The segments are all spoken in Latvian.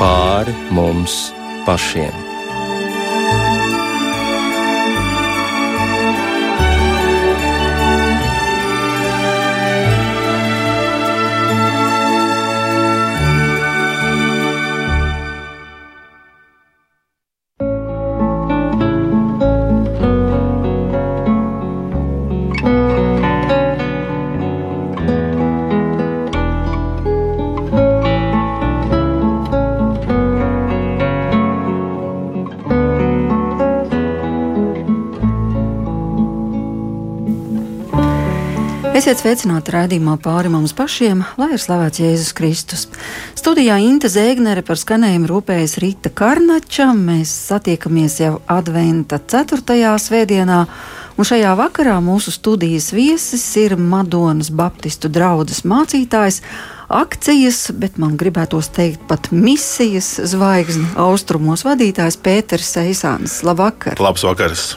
pāri mums pašiem. Esiet sveicināti raidījumā pāri mums pašiem, lai ir slavēts Jēzus Kristus. Studijā Inte Zēgnere par skanējumu rūpējas Rīta Karnača. Mēs satiekamies jau Adventa 4. svētdienā, un šajā vakarā mūsu studijas viesis ir Madonas Baptistu draugas mācītājs. Akcijas, bet man gribētos teikt, pat misijas zvaigznes austrumos vadītājs Pēters Seisāns. Labvakar! Labs vakars!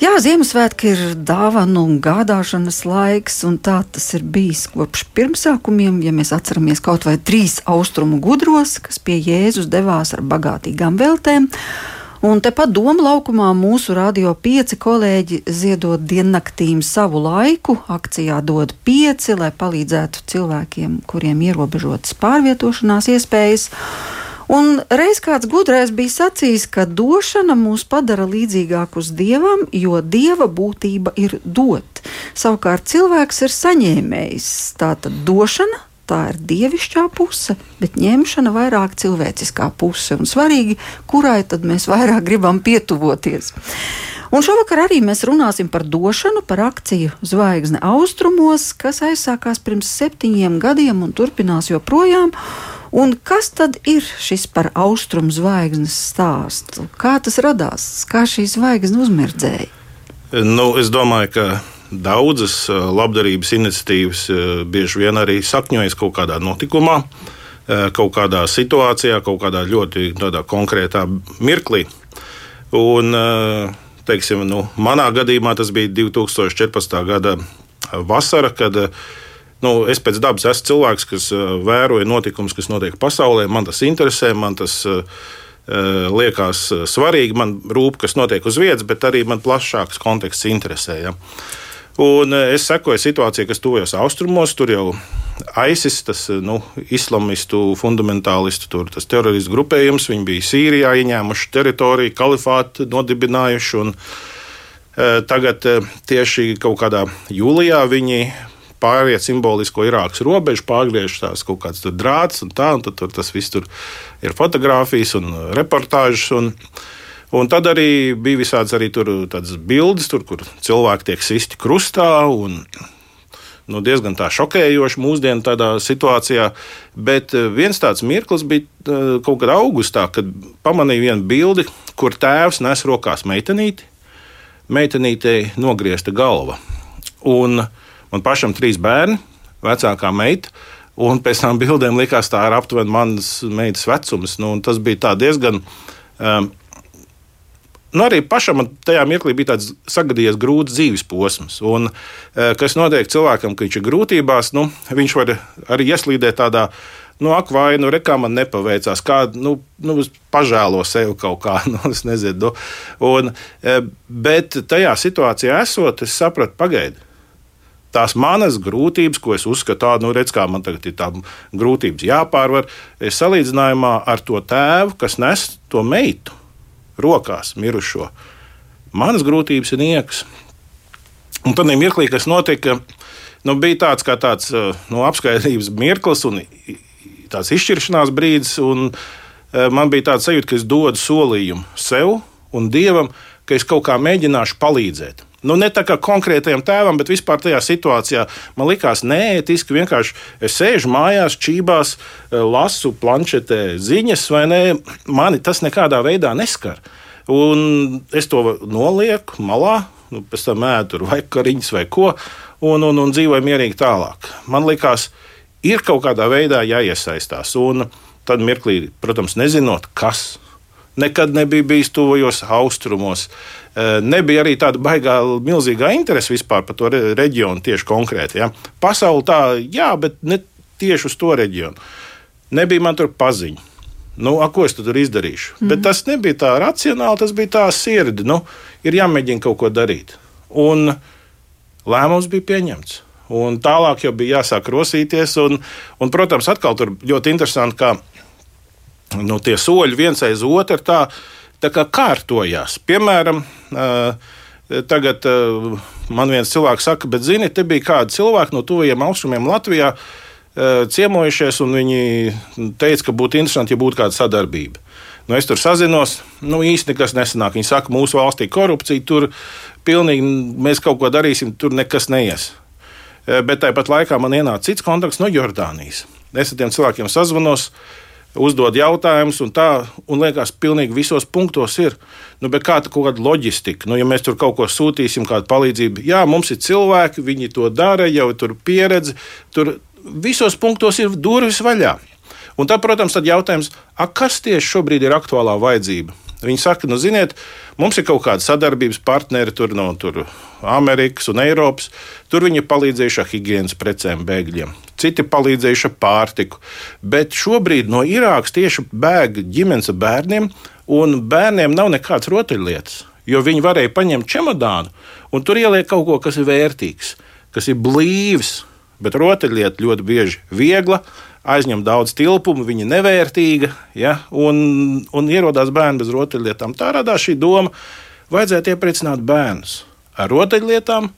Jā, Ziemassvētki ir dāvanu un gādāšanas laiks, un tā tas ir bijis kopš pirmsākumiem. Ja mēs atceramies kaut vai trīs austrumu gudros, kas pie Jēzus devās ar bagātīgām veltēm. Un tepat Doma laukumā mūsu radio pieci kolēģi ziedot diennaktīm savu laiku. Akcijā dod pieci, lai palīdzētu cilvēkiem, kuriem ierobežotas pārvietošanās iespējas. Un reiz kāds gudrais bija sacījis, ka došana mūs padara līdzīgākus dievam, jo dieva būtība ir dot. Savukārt cilvēks ir saņēmējs. Tātad došana tā ir dievišķā puse, bet ņemšana vairāk cilvēciskā puse. Un svarīgi, kurai tad mēs vairāk gribam pietuvoties. Un šovakar arī mēs runāsim par došanu, par akciju Zvaigzne austrumos, kas aizsākās pirms septiņiem gadiem un turpinās joprojām. Un kas tad ir šis par austrumu zvaigznes stāstu? Kā tas radās? Kā šī zvaigzne uzmirdzēja? Nu, es domāju, ka daudzas labdarības iniciatīvas bieži vien arī sakņojas kaut kādā notikumā, kaut kādā situācijā, kaut kādā ļoti konkrētā mirklī. Un, teiksim, nu, manā gadījumā tas bija 2014. gada vasara, kad Nu, es pēc dabas esmu cilvēks, kas uh, vēroja notikumus, kas notiek pasaulē. Man tas interesē, man tas uh, liekas svarīgi. Man rūp, kas notiek uz vietas, bet arī man plašāks konteksts interesē. Ja. Un es sekoju situācijai, kas tuvojas austrumos. Tur jau ISIS, tas nu, islamistu, fundamentālistu, tur, teroristu grupējums, viņi bija Sīrijā ieņēmuši teritoriju, kalifātu nodibinājuši. Un, Tagad tieši kaut kādā jūlijā viņi pāriet simbolisko Irākas robežu, pārgriež tās kaut kādas drāts un tā, un tad tur tas viss tur ir fotografijas un reportāžas. Un, Un tad arī bija visādas arī bildes, tur, kur cilvēki tiek sisti krustā. Un, nu, diezgan tā šokējoši mūsdienu tādā situācijā. Bet eh, viens tāds mirklis bija kaut kad augustā, kad pamanīju vienu bildi, kur tēvs nes rokās meitenīti. Meitenītei nogriezta galva. Un, uh, Man pašam trīs bērni, vecākā meita. Un pēc tam bildēm likās, tā ir aptuveni manas meitas vecums. Nu, tas bija diezgan. Um, Nu, arī pašam tajā mirklī bija tāds sagadījies grūts dzīves posms. Un, uh, kas notiek cilvēkam, ka viņš ir grūtībās, nu, viņš var arī ieslīdēt tādā nu, ak, vai nu, rekā man nepaveicās, kā nu, nu, pažēlo sevi kaut kā, nu, es nezinu. Un, uh, bet tajā situācijā esot, es sapratu, pagaidiet tās manas grūtības, ko es uzskatu, tādu, nu, redz, kā man tagad ir tā grūtības jāpārvar, ir salīdzinājumā ar to tēvu, kas nes to meitu rokās, mirušo. Manas grūtības ir niekas. Un tad mirklī, kas notika, nu, bija tāds kā tāds nu, apskaidrības mirklis un tāds izšķiršanās brīdis. Un, man bija tāds sajūta, ka es dodu solījumu sev un dievam, ka es kaut kā mēģināšu palīdzēt. Nu, ne tā kā konkrētajam tēvam, bet vispār tajā situācijā man likās neētiski. Vienkārši es sēžu mājās, čībās, eh, lasu planšetē ziņas, vai ne? Mani tas nekādā veidā neskar. Un es to nolieku malā, nu, pēc tam ēdu vai kariņas vai ko, un, un, un dzīvoju mierīgi tālāk. Man likās, ir kaut kādā veidā jāiesaistās. Un tad mirklī, protams, nezinot, kas nekad nebija bijis tuvajos austrumos. Eh, nebija arī tāda baigā, milzīgā interese vispār par to reģionu tieši konkrēti. Ja. Pasauli tā, jā, bet ne tieši uz to reģionu. Nebija man tur paziņu. Nu, a, ko es tur izdarīšu? Mm. Bet tas nebija tā racionāli, tas bija tā sirdi. Nu, ir jāmēģina kaut ko darīt. Un lēmums bija pieņemts. Un tālāk jau bija jāsāk rosīties. Un, un, protams, atkal tur ļoti interesanti, ka nu, tie soļi viens aiz otru tā, tā kā kārtojās. Piemēram, tagad man viens cilvēks saka, bet zini, te bija kādi cilvēki no tuvajiem austrumiem Latvijā ciemojušies, un viņi teica, ka būtu interesanti, ja būtu kāda sadarbība. Nu, es tur sazinos, nu īsti nekas nesanāk. Viņi saka, mūsu valstī korupcija, tur pilnīgi mēs kaut ko darīsim, tur nekas neies. Bet tāpat laikā man ienāca cits kontakts no Jordānijas. Es ar tiem cilvēkiem sazvanos, uzdod jautājumus, un tā, un liekas, pilnīgi visos punktos ir. Nu, bet kāda kaut kāda loģistika? Nu, ja mēs tur kaut ko sūtīsim, kādu palīdzību, jā, mums ir cilvēki, viņi to dara, jau tur pieredze, tur visos punktos ir durvis vaļā. Un tad, protams, tad jautājums, kas tieši šobrīd ir aktuālā vajadzība? Viņi saka, nu, ziniet, mums ir kaut kāda sadarbības partneri tur no tur Amerikas un Eiropas. Tur viņi ir palīdzējuši ar higiēnas precēm bēgļiem, citi palīdzējuši ar pārtiku. Bet šobrīd no Irākas tieši bēg ģimenes ar bērniem, un bērniem nav nekādas rotaļlietas. Jo viņi varēja paņemt čemodānu un tur ielikt kaut ko, kas ir vērtīgs, kas ir blīvs, bet rotaļlieta ļoti bieži viegla aizņem daudz tilpumu, viņa ir nevērtīga, ja, un, un ierodās bērni bez rotaļlietām. Tā radās šī doma, vajadzētu iepriecināt bērnus ar rotaļlietām.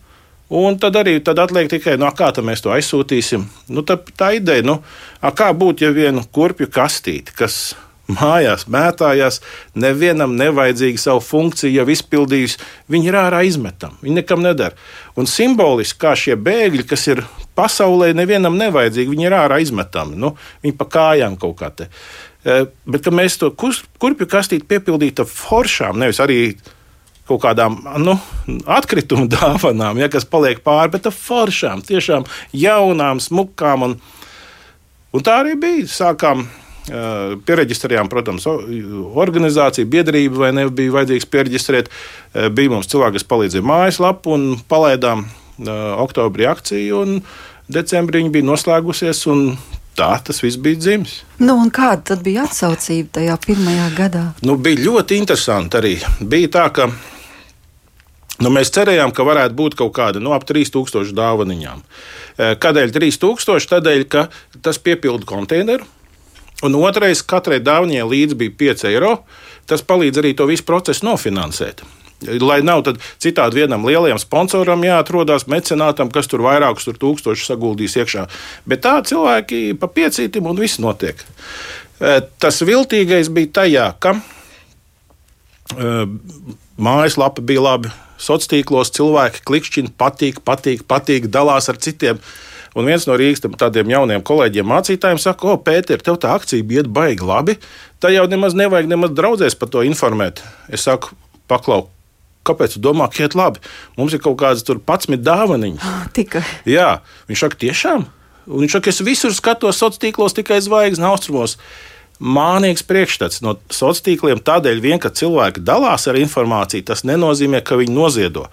Un tad arī tad atliek tikai, no nu, kā mēs to aizsūtīsim. Nu, tā, tā ideja, nu, kā būtu, ja vienu kurpju kastīti, kas mājās mētājās, nevienam nevajadzīgi savu funkciju jau izpildījusi, viņi ir ārā izmetami, viņi nekam nedara. Un simboliski, kā šie bēgļi, kas ir pasaulē, nevienam nevajadzīgi, viņi ir ārā izmetami, nu, viņi pa kājām kaut kā te. E, bet mēs to kurpju kastīti piepildītu ar foršām, nevis arī kaut kādām nu, atkritumu dāvanām, ja, kas paliek pāri, bet ar foršām, tiešām jaunām, smukām. Un, un tā arī bija. Sākām Pieregistrējām, protams, organizāciju, biedrību, vai nebija vajadzīgs pieregistrēt. Bija mums cilvēki, kas palīdzēja mājaslapu un palaidām oktobrī akciju, un decembrī viņa bija noslēgusies. Tā tas viss bija dzimis. Nu, kāda bija atsaucība tajā pirmajā gadā? Nu, bija ļoti interesanti arī. Bija tā, ka nu, mēs cerējām, ka varētu būt kaut kāda no nu, ap 3000 dāvaniņām. Kādēļ 3000? Tādēļ, ka tas piepilda konteineru Un otrais, katrai dāvanai līdzi bija 5 eiro. Tas palīdz arī to visu procesu nofinansēt. Lai nav citādi vienam lielajam sponsoram jāatrodas mecenātam, kas tur vairākus tur tūkstošus saguldīs iekšā. Bet tā cilvēki pa piecītim un viss notiek. E, tas viltīgais bija tajā, ka e, mājaslapa bija labi. Sociālos tīklos cilvēki klikšķina, patīk, patīk, patīk, dalās ar citiem. Un viens no Rīgas tādiem jauniem kolēģiem, mācītājiem, saka, O, Pēter, tev tā akcija iet baigi labi. Tā jau nemaz nevajag nemaz draudzēs par to informēt. Es saku, paklau. Kāpēc? Jūs domājat, ka iet labi? Mums ir kaut kādas 11 dāvanas. Tikai. Jā, viņš saka, tiešām. Un viņš saka, es visur skatos sociālos tīklos, tikai zvaigznes austrumos. Mānīgs priekšstats no sociāliem tīkliem tādēļ, vien, ka cilvēki dalās ar informāciju, tas nenozīmē, ka viņi noziedo.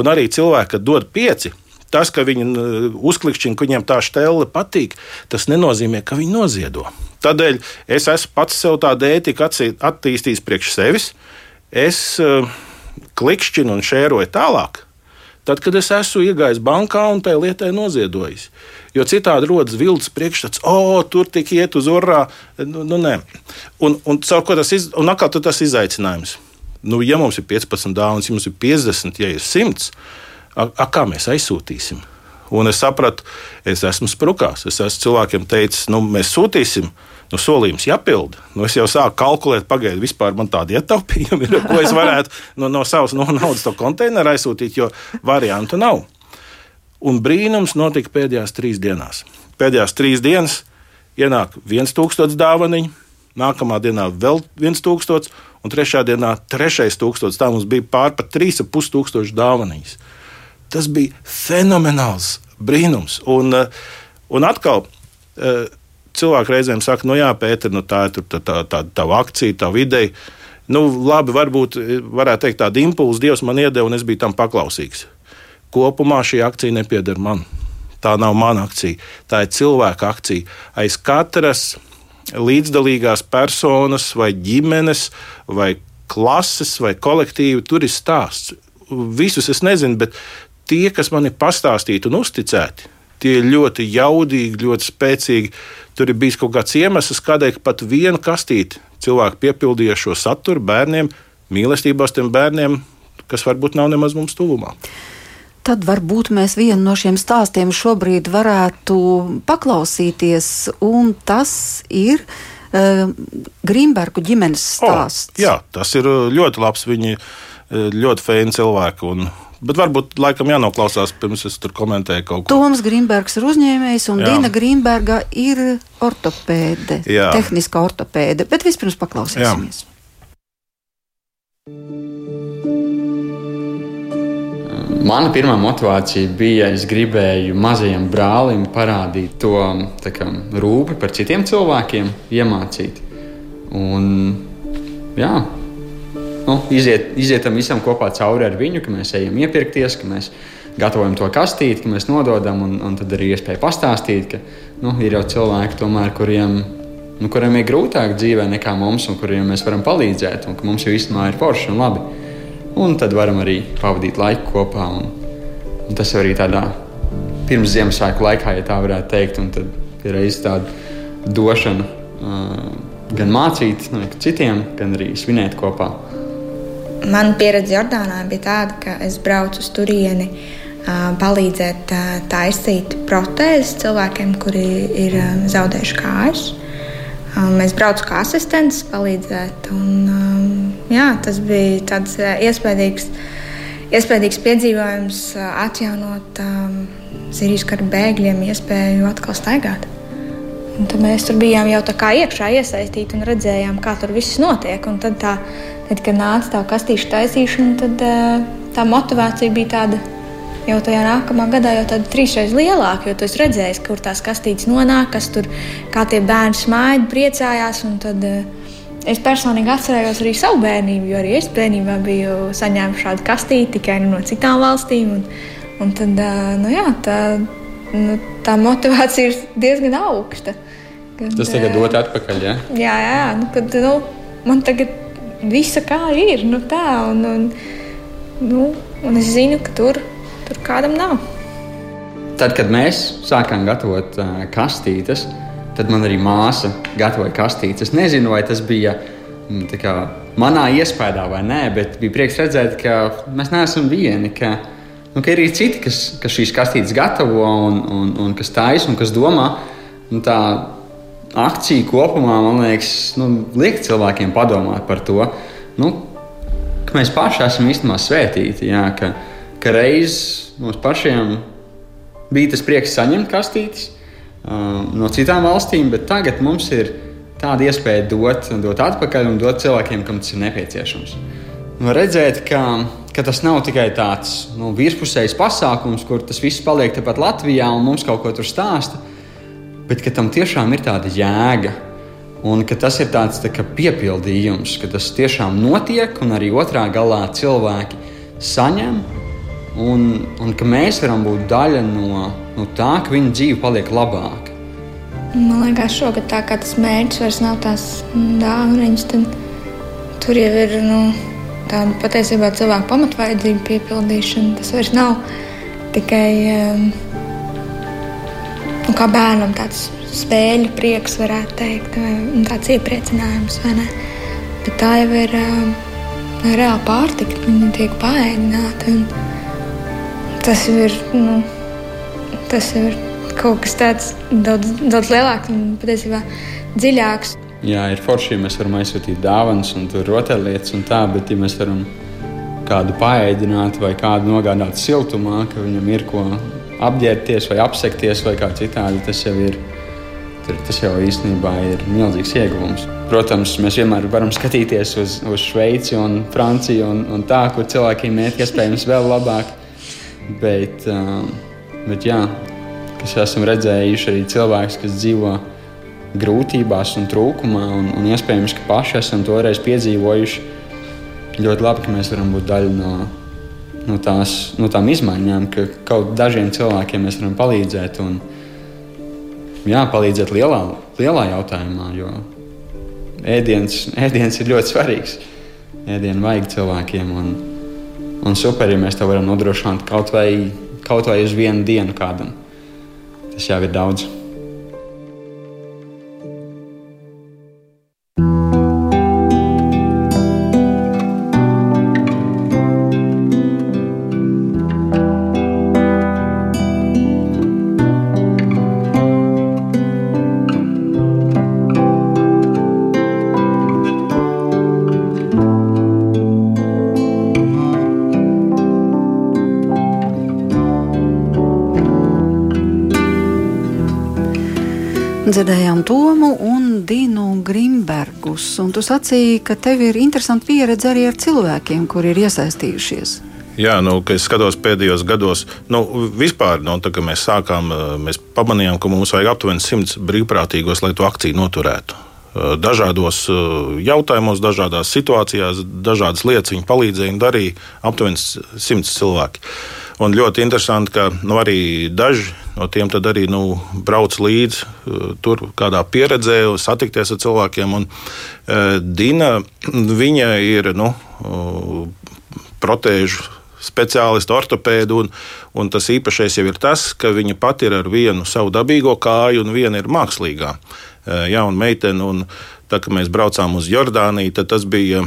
Un arī cilvēki, kad dod pieci, tas, ka viņi uzklikšķina, ka viņiem tā stēle patīk, tas nenozīmē, ka viņi noziedo. Tādēļ es esmu pats sev tādu ētiku attīstījis priekš sevis. Es uh, klikšķinu un šēroju tālāk. Tad, kad es esmu iegājis bankā un tai lietai noziedojis. Jo citādi rodas vilcis priekšstats, o, tur tik iet uz urā. Nu, nu, nē. un, un, tas iz, un atkal tas izaicinājums. Nu, ja mums ir 15 dāvanas, ja mums ir 50, ja ir 100, a, a, kā mēs aizsūtīsim? Un es sapratu, es esmu sprukās. Es esmu cilvēkiem teicis, nu, mēs sūtīsim, nu, solījums jāpild. Nu, es jau sāku kalkulēt, pagaidu, vispār man tādi ietaupījumi ir, ko es varētu no, no savas no naudas to konteineru aizsūtīt, jo variantu nav. Un brīnums notika pēdējās trīs dienās. Pēdējās trīs dienas ienāk viens tūkstots dāvaniņu, nākamā dienā vēl viens tūkstots, un trešā dienā trešais tūkstots. Tā mums bija pār pat trīs ap pus tūkstoši dāvaniņas. Tas bija fenomenāls brīnums. Un, eh, un atkal. Cilvēki reizēm saka, nu jā, Pēter, nu tā ir tā, tā, tā, tā akcija, tā ideja. Nu, labi, varbūt varētu teikt, tādu impulsu Dievs man iedeva, un es biju tam paklausīgs. Kopumā šī akcija nepieder man. Tā nav mana akcija, tā ir cilvēka akcija. Aiz katras līdzdalīgās personas, vai ģimenes, vai klases, vai kolektīvi. Tur ir stāsts. Visus es nezinu, bet tie, kas man ir pastāstīti un uzticēti, tie ir ļoti jaudīgi, ļoti spēcīgi. Tur ir bijis kaut kāds iemesls, kādēļ pat viena kastīte cilvēki piepildīja šo saturu bērniem, mīlestībās tiem bērniem, kas varbūt nav nemaz mums tuvumā. Tad varbūt mēs vienu no šiem stāstiem šobrīd varētu paklausīties, un tas ir uh, Grīmbergu ģimenes stāsts. Oh, jā, tas ir ļoti labs. Viņi ir ļoti fēni cilvēki. Un, bet varbūt laikam jānoklausās, pirms es tur komentēju kaut ko. Toms Grīmbergs ir uzņēmējs, un Jā. Dina Grīmberga ir ortopēde, Jā. tehniska ortopēde. Bet vispirms paklausīsimies. Jā. Mana pirmā motivācija bija, es gribēju mazajam brālim parādīt to kā, rūpi par citiem cilvēkiem, iemācīt. Un, jā, nu, iziet, iziet tam visam kopā cauri ar viņu, ka mēs ejam iepirkties, ka mēs gatavojam to kastīti, ka mēs nododam, un, un tad arī iespēja pastāstīt, ka nu, ir jau cilvēki, tomēr, kuriem, nu, kuriem ir grūtāk dzīvē nekā mums, un kuriem mēs varam palīdzēt, un ka mums jau īstenībā ir forši un labi. Un tad varam arī pavadīt laiku kopā. Un, un tas arī tādā pirms Ziemassvētku laikā, ja tā varētu teikt, un tad ir reizes tāda došana uh, gan mācīt no citiem, gan arī svinēt kopā. Mana pieredze Jordānā bija tāda, ka es braucu uz turieni palīdzēt taisīt protēzes cilvēkiem, kuri ir zaudējuši kājas. Es braucu kā asistents, palīdzēt. Un, jā, tas bija tāds iespaidīgs, iespaidīgs piedzīvojums, atjaunot Sīrijas kara bēgļiem iespēju atkal staigāt. Un tad mēs tur bijām jau tā kā iekšā iesaistīti un redzējām, kā tur viss notiek. Un tad, tā, tad kad nāca tā kastīšu taisīšana, tad uh, tā motivācija bija tāda jau tajā nākamā gadā jau tāda trīsreiz lielāka, jo tu esi redzējis, kur tās kastītes nonāk, kas tur, kā tie bērni smaida, priecājās. Tad, uh, es personīgi atcerējos arī savu bērnību, jo arī es bērnībā biju saņēmusi šādu kastīti tikai nu, no citām valstīm. Un, un tad, uh, nu, jā, tā, nu, tā motivācija ir diezgan augsta. Kad, Tas tagad dod atpakaļ, ja? Jā, jā, nu, kad nu, man tagad visa kā ir, nu tā, un, un, nu, un es zinu, ka tur tur kādam nav. Tad, kad mēs sākām gatavot uh, kastītes, tad man arī māsa gatavoja kastītes. Es nezinu, vai tas bija mm, kā, manā iespējā vai nē, bet bija prieks redzēt, ka mēs neesam vieni. Ka, nu, ka ir arī citi, kas, kas šīs kastītes gatavo un, un, un kas taisa un kas domā. Un tā akcija kopumā, man liekas, nu, liek cilvēkiem padomāt par to, nu, ka mēs paši esam īstenībā svētīti. Jā, ka, ka reiz mums pašiem bija tas prieks saņemt kastītes uh, no citām valstīm, bet tagad mums ir tāda iespēja dot, dot atpakaļ un dot cilvēkiem, kam tas ir nepieciešams. Nu, redzēt, ka, ka tas nav tikai tāds nu, virspusējs pasākums, kur tas viss paliek tepat Latvijā un mums kaut ko tur stāsta, bet ka tam tiešām ir tāda jēga. Un ka tas ir tāds tā piepildījums, ka tas tiešām notiek, un arī otrā galā cilvēki saņem, un, un ka mēs varam būt daļa no, no tā, ka viņa dzīve paliek labāka. Man liekas, šogad tā kā tas mērķis vairs nav tās dāvanas, tad tur jau ir nu, tāda patiesībā cilvēku pamatvajadzību piepildīšana. Tas vairs nav tikai um, nu, kā bērnam tāds spēļu prieks, varētu teikt, vai tāds iepriecinājums. Bet tā jau ir. Um, reāli pārtika, viņa tiek paēdināta. Tas ir, nu, tas ir kaut kas tāds daudz, daudz lielāks un patiesībā dziļāks. Jā, ir forši, ja mēs varam aizsūtīt dāvanas un rotaļlietas un tā, bet ja mēs varam kādu paēdināt vai kādu nogādāt siltumā, ka viņam ir ko apģērbties vai apsekties vai kā citādi, tas jau ir Tas jau īstenībā ir milzīgs ieguvums. Protams, mēs vienmēr varam skatīties uz, uz Šveici un Franciju, un, un tā, kur cilvēkiem iet iespējams vēl labāk. Bet, um, bet jā, kas esam redzējuši arī cilvēkus, kas dzīvo grūtībās un trūkumā, un, un iespējams, ka paši esam to reiz piedzīvojuši. Ļoti labi, ka mēs varam būt daļa no, no, tās, no tām izmaiņām, ka kaut dažiem cilvēkiem mēs varam palīdzēt. Un, jā, palīdzēt lielā, lielā jautājumā, jo ēdiens, ēdiens ir ļoti svarīgs. Ēdienu vajag cilvēkiem. Un, un super, ja mēs to varam nodrošināt kaut vai, kaut vai uz vienu dienu kādam. Tas jau ir daudz. Grimbergus. Un tu sacīji, ka tev ir interesanti pieredze arī ar cilvēkiem, kuri ir iesaistījušies. Jā, nu, es skatos pēdējos gados, nu, vispār, nu, tā, kad mēs sākām, mēs pamanījām, ka mums vajag aptuveni simts brīvprātīgos, lai to akciju noturētu. Dažādos jautājumos, dažādās situācijās, dažādas lietas viņi palīdzēja un darīja aptuveni simts cilvēki. Un ļoti interesanti, ka nu, arī daži no tiem arī nu, brauc līdzi uh, tur kādā pieredzē, satikties ar cilvēkiem. Un, uh, Dina ir nu, uh, protēžu speciālisti, ortopēdi. Un, un tas īpašais jau ir tas, ka viņa pati ir ar vienu savu dabīgo kāju, un viena ir mākslīgā. Jauna meitene, un tā kā mēs braucām uz Jordāniju, tas bija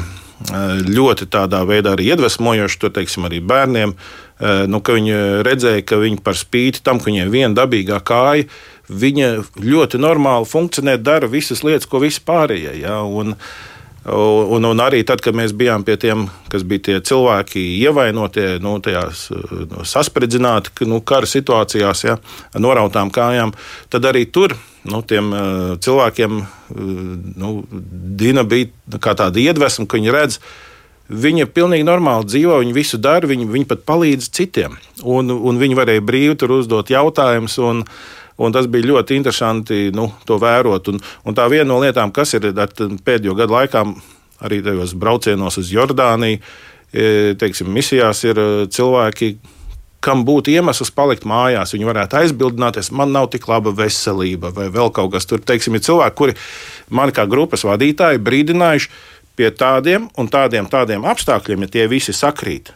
ļoti tādā veidā arī iedvesmojoši, tur teiksim, arī bērniem. Uh, Eh, nu, viņi redzēja, ka viņi par spīti tam, ka viņiem ir viena dabīgā kāja, viņa ļoti normāli funkcionē, dara visas lietas, ko visi pārējie. Ja? Un, Un, un arī tad, kad mēs bijām pie tiem, kas bija tie cilvēki, ievainotie, nu, tajās nu, saspridzināti nu, kara situācijās, ja, norautām kājām, tad arī tur nu, tiem uh, cilvēkiem uh, nu, Dina bija kā tāda iedvesma, ka viņi redz, Viņa pilnīgi normāli dzīvo, viņa visu dara, viņa, viņa pat palīdz citiem. Un, un viņi varēja brīvi tur uzdot jautājumus. Un, tas bija ļoti interesanti nu, to vērot. Un, un tā viena no lietām, kas ir pēdējo gadu laikā, arī tajos braucienos uz Jordāniju, e, teiksim, misijās, ir e, cilvēki, kam būtu iemesls palikt mājās. Viņi varētu aizbildināties, man nav tik laba veselība, vai vēl kaut kas tur. Teiksim, ir cilvēki, kuri man kā grupas vadītāji brīdinājuši, pie tādiem un tādiem, tādiem apstākļiem, ja tie visi sakrīt,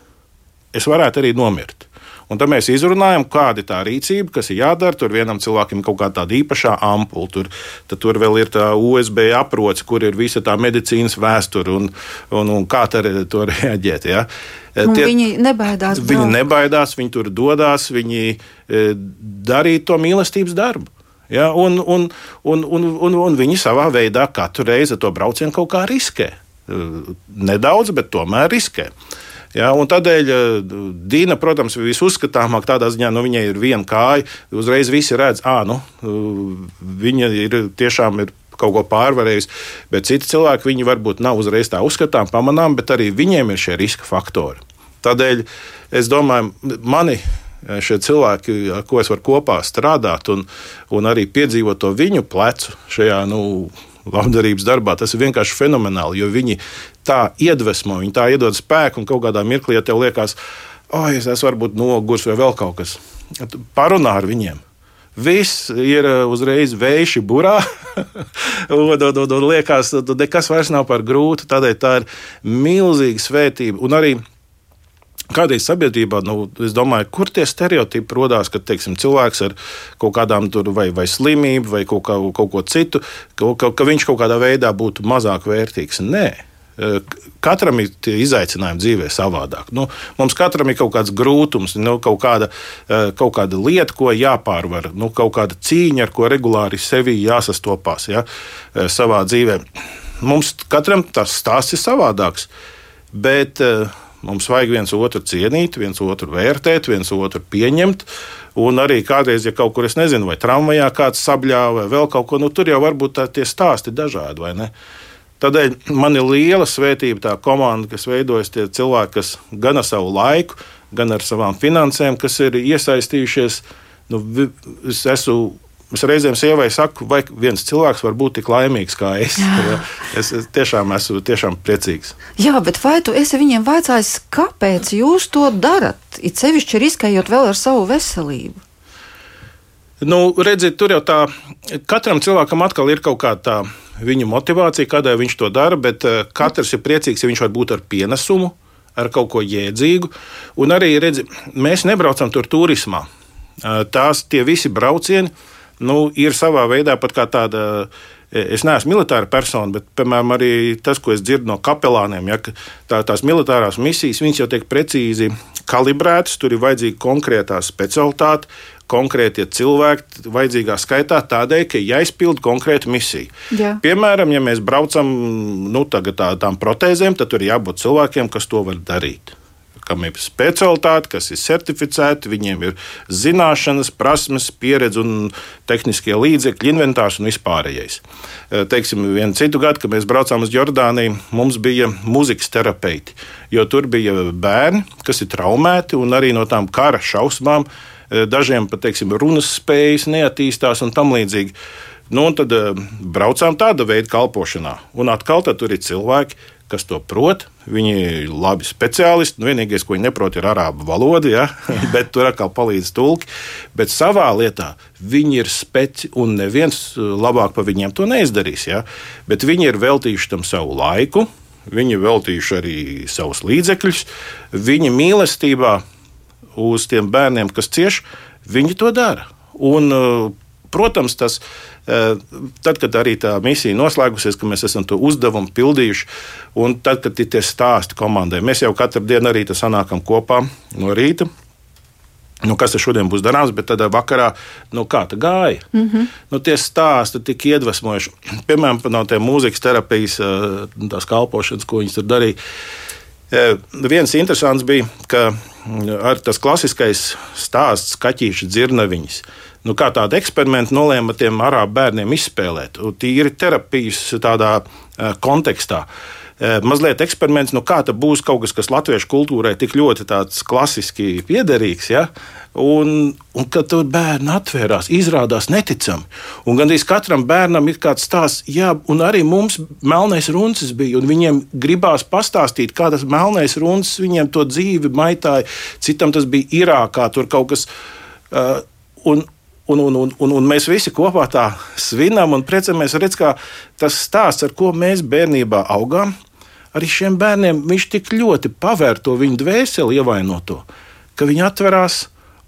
es varētu arī nomirt. Un tad mēs izrunājam, kāda ir tā rīcība, kas ir jādara. Tur vienam cilvēkam ir kaut kāda īpašā ampula, tur, tur vēl ir tā USB aproce, kur ir visa tā medicīnas vēsture un, un, un kā tur reaģēt. Ja? Un Tie, viņi nebaidās. Viņi braukt. nebaidās, viņi tur dodas, viņi e, darīja to mīlestības darbu. Ja, un, un, un, un, un, un viņi savā veidā katru reizi to braucienu kaut kā riskē. Nedaudz, bet tomēr riskē. Ja, tādēļ eh, Dīna, protams, ir visuzskatāmāk tādā ziņā, nu, viņai ir viena kāja. Uzreiz visi redz, ka nu, viņa ir tiešām ir kaut ko pārvarējusi. Bet citi cilvēki, viņi varbūt nav uzreiz tā uzskatām, pamanām, bet arī viņiem ir šie riska faktori. Tādēļ es domāju, mani eh, šie cilvēki, ar ko es varu kopā strādāt un, un arī piedzīvot to viņu plecu šajā nu, labdarības darbā. Tas ir vienkārši fenomenāli, jo viņi tā iedvesmo, viņi tā iedod spēku un kaut kādā mirklī, ja tev liekas, oh, es esmu varbūt nogurs vai vēl kaut kas, parunā ar viņiem. Viss ir uh, uzreiz vējš, burā. un, un, un, un liekas, ka nekas vairs nav par grūtu. Tādēļ tā ir milzīga svētība. Un arī Kādreiz sabiedrībā, nu, es domāju, kur tie stereotipi radās, ka teiksim, cilvēks ar kaut kādām tur, vai, vai slimību vai kaut, kā, kaut ko citu, ka, ka, ka viņš kaut kādā veidā būtu mazāk vērtīgs. Nē. Katram ir izaicinājumi dzīvē savādāk. Nu, mums katram ir kaut kāds grūtums, nu, kaut, kāda, e, kaut kāda lieta, ko jāpārvar, nu, kaut kāda cīņa, ar ko regulāri sevi jāsastopās ja, e, savā dzīvē. Mums katram tas stāsts ir savādāks. Bet uh, Mums vajag viens otru cienīt, viens otru vērtēt, viens otru pieņemt. Un arī kādreiz, ja kaut kur, es nezinu, vai tramvajā kāds sabļāva vai vēl kaut ko, nu tur jau varbūt tā, tie stāsti dažādi, vai ne? Tādēļ man ir liela svētība tā komanda, kas veidojas tie cilvēki, kas gan ar savu laiku, gan ar savām finansēm, kas ir iesaistījušies. Nu, es esmu Es reizēm sievai saku, vai viens cilvēks var būt tik laimīgs kā es. Es, es tiešām esmu tiešām priecīgs. Jā, bet vai tu esi viņiem vaicājis, kāpēc jūs to darat? It sevišķi riskējot vēl ar savu veselību. Nu, redziet, tur jau tā, katram cilvēkam atkal ir kaut kāda tā viņa motivācija, kādēļ viņš to dara, bet uh, katrs ir priecīgs, ja viņš var būt ar pienesumu, ar kaut ko jēdzīgu. Un arī, redziet, mēs nebraucam tur turismā. Uh, tās tie visi braucieni nu, ir savā veidā pat kā tāda. Es neesmu militāra persona, bet, piemēram, arī tas, ko es dzirdu no kapelāniem, ja, tā, tās militārās misijas, viņas jau tiek precīzi kalibrētas, tur ir vajadzīga konkrētā specialitāte, konkrētie cilvēki vajadzīgā skaitā tādēļ, ka jāizpild konkrēta misija. Jā. Piemēram, ja mēs braucam nu, tā, tādām protēzēm, tad tur ir jābūt cilvēkiem, kas to var darīt kam ir specialitāte, kas ir certificēti, viņiem ir zināšanas, prasmes, pieredze un tehniskie līdzekļi, inventārs un vispārējais. E, teiksim, vienu citu gadu, kad mēs braucām uz Jordāniju, mums bija muzikas terapeiti, jo tur bija bērni, kas ir traumēti un arī no tām kara šausmām Eh, dažiem pat teiksim, runas spējas neattīstās un tam līdzīgi. Nu, un tad uh, braucām tāda veida kalpošanā. Un atkal tur ir cilvēki, kas to prot. Viņi ir labi speciālisti. Nu, vienīgais, ko viņi neprot, ir arābu valoda, ja? bet tur atkal palīdz tulki. Bet savā lietā viņi ir speci, un neviens eh, labāk par viņiem to neizdarīs. Ja? Bet viņi ir veltījuši tam savu laiku, viņi ir veltījuši arī savus līdzekļus. Viņa mīlestībā uz tiem bērniem, kas cieš, viņi to dara. Un, uh, protams, tas uh, tad, kad arī tā misija noslēgusies, ka mēs esam to uzdevumu pildījuši, un tad, kad ir tie stāsti komandai, mēs jau katru dienu arī sanākam kopā no rīta. Nu, kas tas šodien būs darāms, bet tad vakarā, nu, kā tā gāja? Mm -hmm. nu, tie stāsti tik iedvesmojoši. Piemēram, no tiem mūzikas terapijas, uh, tās kalpošanas, ko viņi tur darīja. Viens interesants bija, ka ar tas klasiskais stāsts, kaķīša dzirnaviņas. Nu, kā tādu eksperimentu nolēma tiem arābu bērniem izspēlēt, tīri terapijas tādā kontekstā. Mazliet eksperiments, nu kā tas būs kaut kas, kas latviešu kultūrai tik ļoti klasiski piederīgs. Ja? Un, un kad tur bērni atvērās, izrādās neticami. Un gandrīz katram bērnam ir kāds stāsts, jā, un arī mums melnais runcis bija. Viņiem gribās pastāstīt, kā tas melnais runcis viņiem to dzīvi maitāja. Citam tas bija Irākā, tur kaut kas. Uh, un, Un, un, un, un, un mēs visi kopā tā svinam un priecājamies. Redz, kā tas stāsts, ar ko mēs bērnībā augām, arī šiem bērniem viņš tik ļoti pavēr to viņu dvēseli ievainoto, ka viņi atverās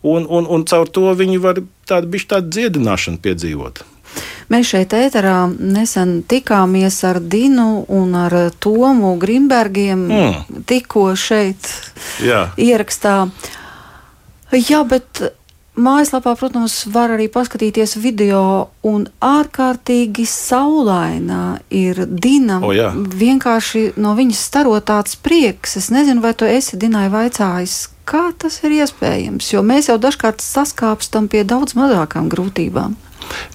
un, un, un caur to viņi var tādu bišķi tādu dziedināšanu piedzīvot. Mēs šeit ēterā nesen tikāmies ar Dinu un ar Tomu Grimbergiem, mm. tikko šeit Jā. ierakstā. Jā, bet Mājaslapā, protams, var arī paskatīties video, un ārkārtīgi saulainā ir Dina. O, jā. vienkārši no viņas staro tāds prieks. Es nezinu, vai tu esi Dinai vaicājis, kā tas ir iespējams, jo mēs jau dažkārt saskāpstam pie daudz mazākām grūtībām.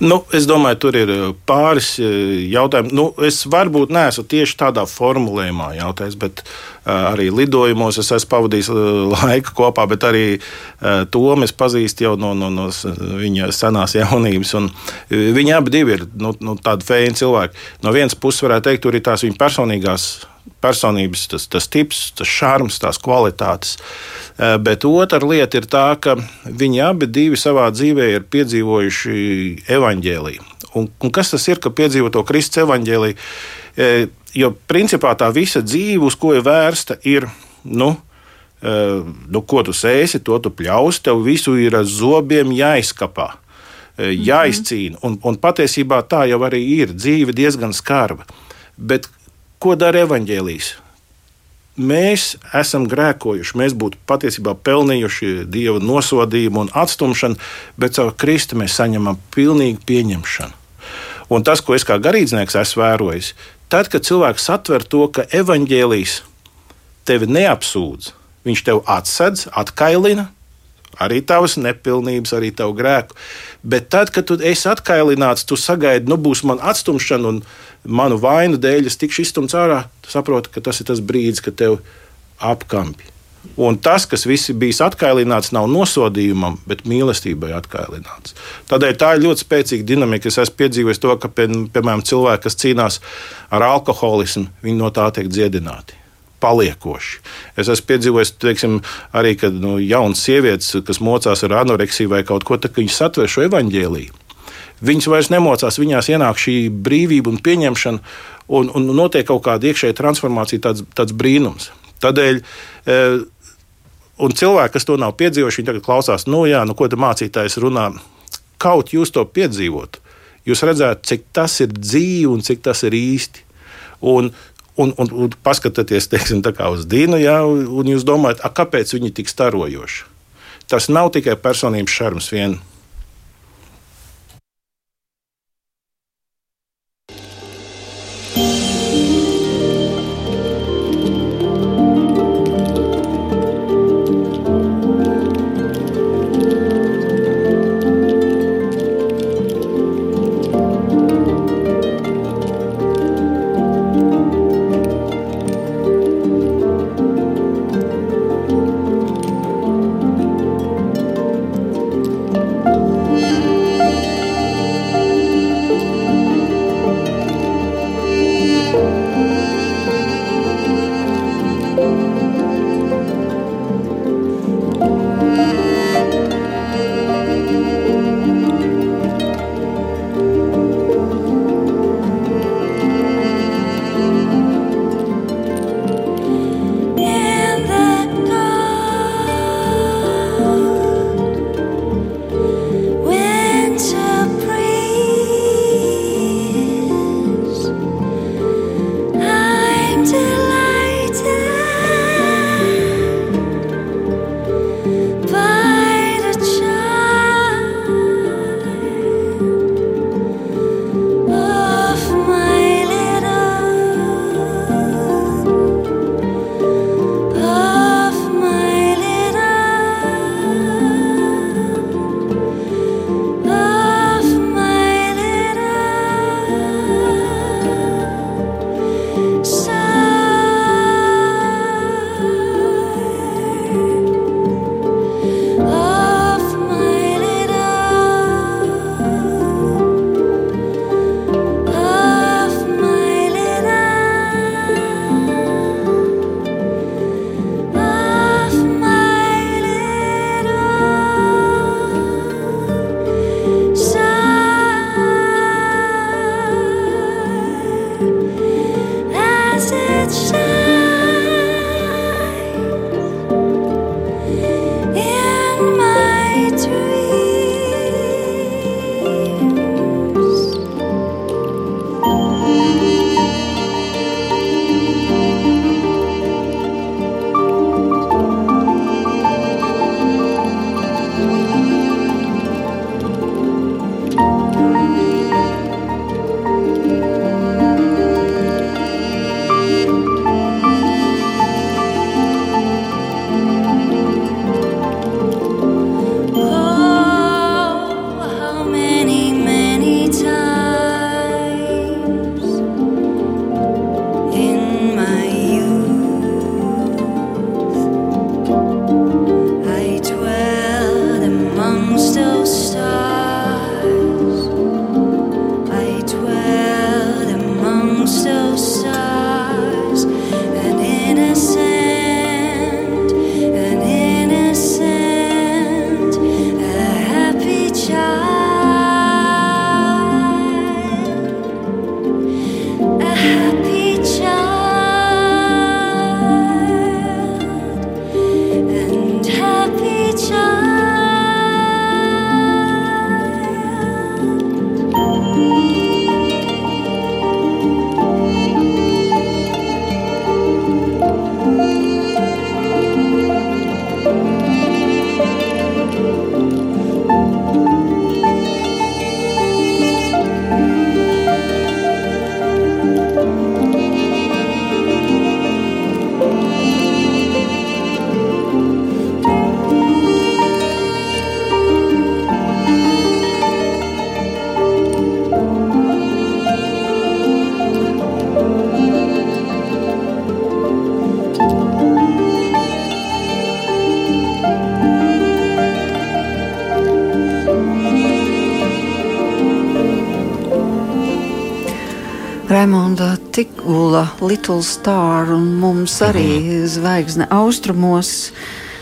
Nu, es domāju, tur ir uh, pāris uh, jautājumi. Nu, es varbūt neesmu tieši tādā formulējumā jautājis, bet uh, arī lidojumos es esmu pavadījis laiku kopā, bet arī to mēs pazīstam jau no, no, no viņa senās jaunības. Viņi abi ir nu, nu, tādi feini cilvēki. No vienas puses, varētu teikt, tur ir tās viņa personīgās personības, tas, tas tips, tas šarms, tās kvalitātes. Eh, bet otra lieta ir tā, ka viņi abi savā dzīvē ir piedzīvojuši evaņģēliju. Un, un kas tas ir, ka piedzīvo to Kristus evaņģēliju? Eh, jo principā tā visa dzīve, uz ko ir vērsta, ir. Nu, eh, nu, ko tu sēsi, to tu pļausi, tev visu ir ar zobiem jāizkapā, jāizcīna. Un, un patiesībā tā jau arī ir dzīve diezgan skarba. Bet Ko dara evaņģēlijas? Mēs esam grēkojuši, mēs būtu patiesībā pelnījuši dieva nosodījumu un atstumšanu, bet caur Kristu mēs saņemam pilnīgu pieņemšanu. Un tas, ko es kā garīdznieks esmu vērojis, tad, kad cilvēks atver to, ka evaņģēlijas tevi neapsūdz, viņš tev atsedz, atkailina, arī tavas nepilnības, arī tavu grēku. Bet tad, kad tu esi atkailināts, tu sagaidi, nu būs man atstumšana un manu vainu dēļ es tikšu izstumts ārā, tu saproti, ka tas ir tas brīdis, kad tev apkampi. Un tas, kas visi bijis atkailināts, nav nosodījumam, bet mīlestībai atkailināts. Tādēļ tā ir ļoti spēcīga dinamika. Es esmu piedzīvojis to, ka, pie, piemēram, cilvēki, kas cīnās ar alkoholismu, viņi no tā tiek dziedināti. Paliekoši. Es esmu piedzīvojis, teiksim, arī kad nu, jaunas sievietes, kas mocās ar anoreksiju vai kaut ko tādu, viņas satver šo evaņģēlīju. Viņas vairs nemocās, viņās ienāk šī brīvība un pieņemšana, un, un notiek kaut kāda iekšēja transformācija, tāds, tāds brīnums. Tādēļ, e, un cilvēki, kas to nav piedzīvojuši, viņi tagad klausās, nu, jā, nu, ko tā mācītājs runā. Kaut jūs to piedzīvot, jūs redzētu, cik tas ir dzīvi un cik tas ir īsti. Un, un, un, un paskatieties teiksim, uz Dīnu, jā, un jūs domājat, a, kāpēc viņi tik starojoši. Tas nav tikai personības šarms vien. Raimonda Tikula, Little Star, un mums arī mhm. zvaigzne austrumos.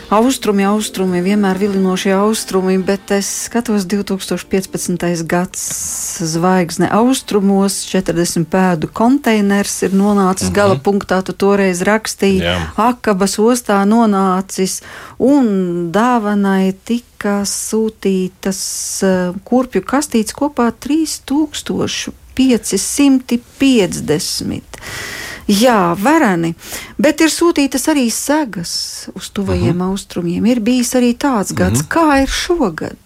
Austrumi, austrumi, vienmēr vilinošie austrumi, bet es skatos 2015. gads zvaigzne austrumos, 40 pēdu konteiners ir nonācis uh mhm. -huh. gala punktā, tu toreiz rakstīji, Jā. akabas ostā nonācis, un dāvanai tika sūtītas uh, kurpju kastītes kopā 3000 550. Jā, vareni, bet ir sūtītas arī segas uz tuvajiem uh mhm. -huh. austrumiem. Ir bijis arī tāds gads, uh mhm. -huh. kā ir šogad.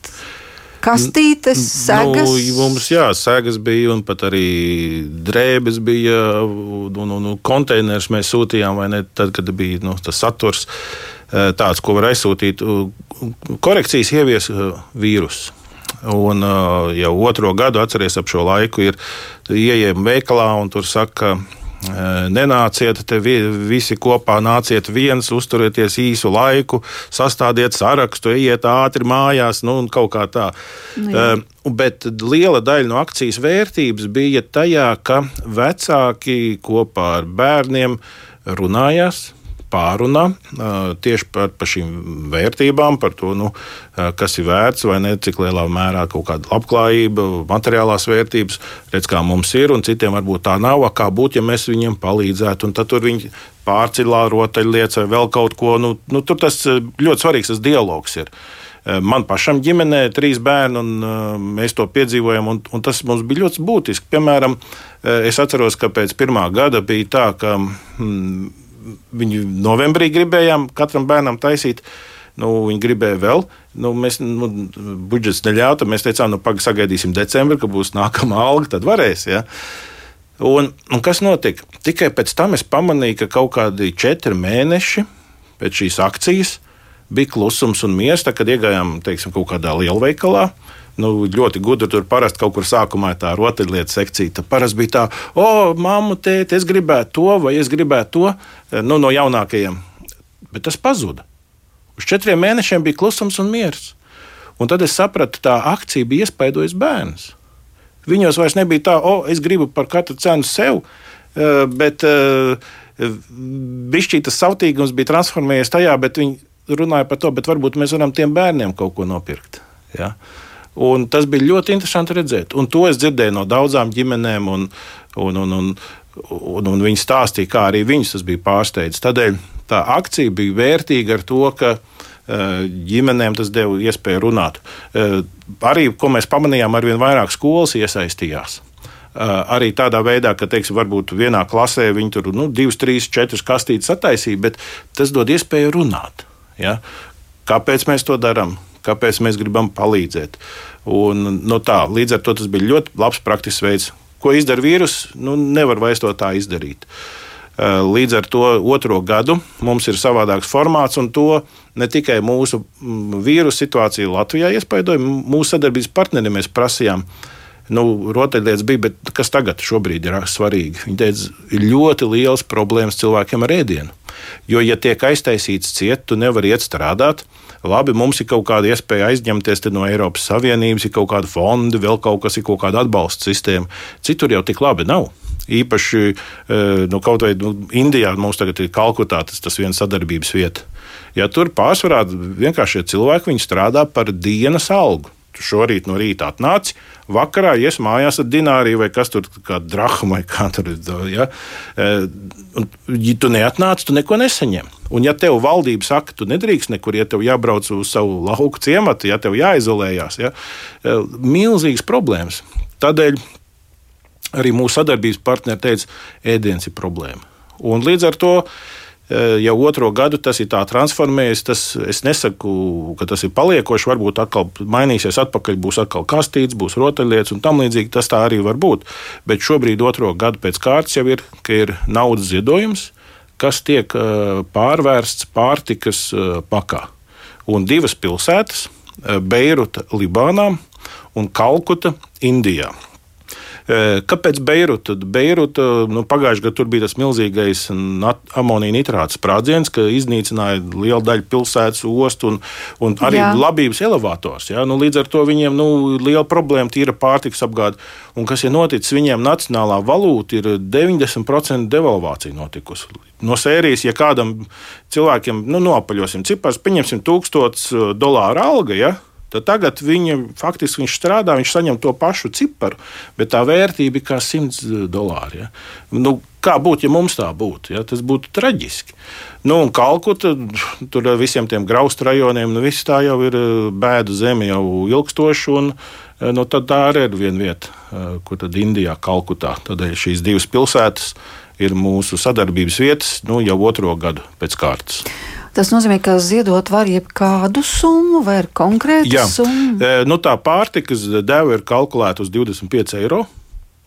Kastītes, segas. Nu, mums, jā, segas bija, un pat arī drēbes bija, un, un, un konteinerus mēs sūtījām, vai ne, tad, kad bija nu, tas saturs eh, tāds, ko var aizsūtīt. Korekcijas ievies eh, vīrusu. Un jau otro gadu atceries ap šo laiku, ir ieejami veikalā un tur saka, nenāciet te visi kopā, nāciet viens, uzturieties īsu laiku, sastādiet sarakstu, ejiet ātri mājās, nu, un kaut kā tā. Nu, jā. Bet liela daļa no akcijas vērtības bija tajā, ka vecāki kopā ar bērniem runājās pārunā tieši par, par šīm vērtībām, par to, nu, kas ir vērts vai ne, cik lielā mērā kaut kāda labklājība, materiālās vērtības, redz, kā mums ir, un citiem varbūt tā nav, kā būtu, ja mēs viņiem palīdzētu. Un tad tur viņi pārcilā rotaļlietas vai vēl kaut ko. Nu, nu, tur tas ļoti svarīgs tas dialogs ir. Man pašam ģimenē ir trīs bērni, un mēs to piedzīvojam. Un, un tas mums bija ļoti būtiski. Piemēram, es atceros, ka pēc pirmā gada bija tā, ka mm, Viņu novembrī gribējām katram bērnam taisīt. Nu, viņi gribēja vēl, nu, mēs, nu, budžets neļāva. Mēs teicām, nu, pagaidīsim decembrī, kad būs nākamā alga, tad varēs. Ja? Un, un kas notika? Tikai pēc tam es pamanīju, ka kaut kādi četri mēneši pēc šīs akcijas bija klusums un miers. Tad, kad iegājām teiksim, kaut kādā lielveikalā, nu, ļoti gudri. Tur parasti kaut kur sākumā tā rotaļlietu sekcija. Tad parasti bija tā, o, mamma, tēti, es gribētu to, vai es gribētu to eh, nu, no jaunākajiem. Bet tas pazuda. Uz četriem mēnešiem bija klusums un miers. Un tad es sapratu, tā akcija bija iespaidojusi bērnus. Viņos vairs nebija tā, o, es gribu par katru cenu sev, eh, bet Bišķī eh, tas sautīgums bija transformējies tajā, bet viņi runāja par to, bet varbūt mēs varam tiem bērniem kaut ko nopirkt. Ja? Uh, Un tas bija ļoti interesanti redzēt. Un to es dzirdēju no daudzām ģimenēm, un, un, un, un, un, un viņi stāstīja, kā arī viņus tas bija pārsteidzis. Tādēļ tā akcija bija vērtīga ar to, ka eh, ģimenēm tas deva iespēju runāt. Eh, arī, ko mēs pamanījām, arvien vairāk skolas iesaistījās. Eh, arī tādā veidā, ka, teiksim, varbūt vienā klasē viņi tur nu, divas, trīs, četras kastītes attaisīja, bet tas dod iespēju runāt. Ja? Kāpēc mēs to darām? Kāpēc mēs gribam palīdzēt. Un, no nu tā, līdz ar to tas bija ļoti labs praktisks veids. Ko izdara vīrus, nu, nevar vairs to tā izdarīt. Eh, līdz ar to otro gadu mums ir savādāks formāts, un to ne tikai mūsu mm, vīrusu situācija Latvijā iespaidoja, mūsu sadarbības partneri mēs prasījām. Nu, rotaļlietas bija, bet kas tagad ir svarīgi? Viņi teica, ir ļoti liels problēmas cilvēkiem ar ēdienu. Jo, ja tiek aiztaisīts ciet, tu nevari iet strādāt. Labi, mums ir kaut kāda iespēja aizņemties no Eiropas Savienības, ir kaut kāda fonda, vēl kaut kas, ir kaut kāda atbalsta sistēma. Citur jau tik labi nav. Īpaši e, nu, kaut vai nu, Indijā mums tagad ir Kalkutā tas, tas viens sadarbības vieta. Ja tur pārsvarā vienkārši cilvēki strādā par dienas algu. Tu šorīt no rīta atnāci, vakarā ies mājās ar dināru vai kas tur kā drahmu vai kā tur ir. Ja? E, un, ja tu neatnāc, tu neko nesaņem. Un ja tev valdība saka, tu nedrīkst nekur, ja tev jābrauc uz savu lauku ciematu, ja tev jāizolējās, ja? E, milzīgas problēmas. Tādēļ arī mūsu sadarbības partneri teica, ēdiens ir problēma. Un līdz ar to Eh, jau otro gadu tas ir tā transformējies. Tas, es nesaku, ka tas ir paliekoši. Varbūt atkal mainīsies, atpakaļ būs atkal kastīts, būs rotaļlietas un tam līdzīgi. Tas tā arī var būt. Bet šobrīd otro gadu pēc kārtas jau ir, ir naudas ziedojums, kas tiek eh, pārvērsts pārtikas eh, pakā. Un divas pilsētas - Beiruta, Libānā un Kalkuta, Indijā. Kāpēc Beiruta? Beiruta nu, pagājušajā gadā tur bija tas milzīgais amonija nitrāta sprādziens, ka iznīcināja lielu daļu pilsētas ostu un, un arī Jā. labības elevators. Ja? Nu, līdz ar to viņiem nu, liela problēma tīra pārtiks apgāde. Un kas ir noticis, viņiem nacionālā valūta ir 90% devalvācija notikusi. No sērijas, ja kādam cilvēkiem, nu, nopaļosim cipars, pieņemsim 1000 dolāru alga. Ja? Tad tagad viņa faktiski viņš strādā, viņš saņem to pašu ciparu, bet tā vērtība ir kā 100 dolāri. Ja? Nu, kā būtu, ja mums tā būtu? Ja? Tas būtu traģiski. Nu, un Kalkuta, tur ar visiem tiem graustu rajoniem, nu, viss tā jau ir eh, bēdu zeme jau ilgstoši. Un, eh, nu, tad tā arī ir viena vieta, eh, kur tad Indijā, Kalkutā. Tādēļ šīs divas pilsētas ir mūsu sadarbības vietas nu, jau otro gadu pēc kārtas. Tas nozīmē, ka ziedot var jebkādu summu vai konkrētu Jā. summu. E, nu, tā pārtikas deva ir kalkulēta uz 25 eiro.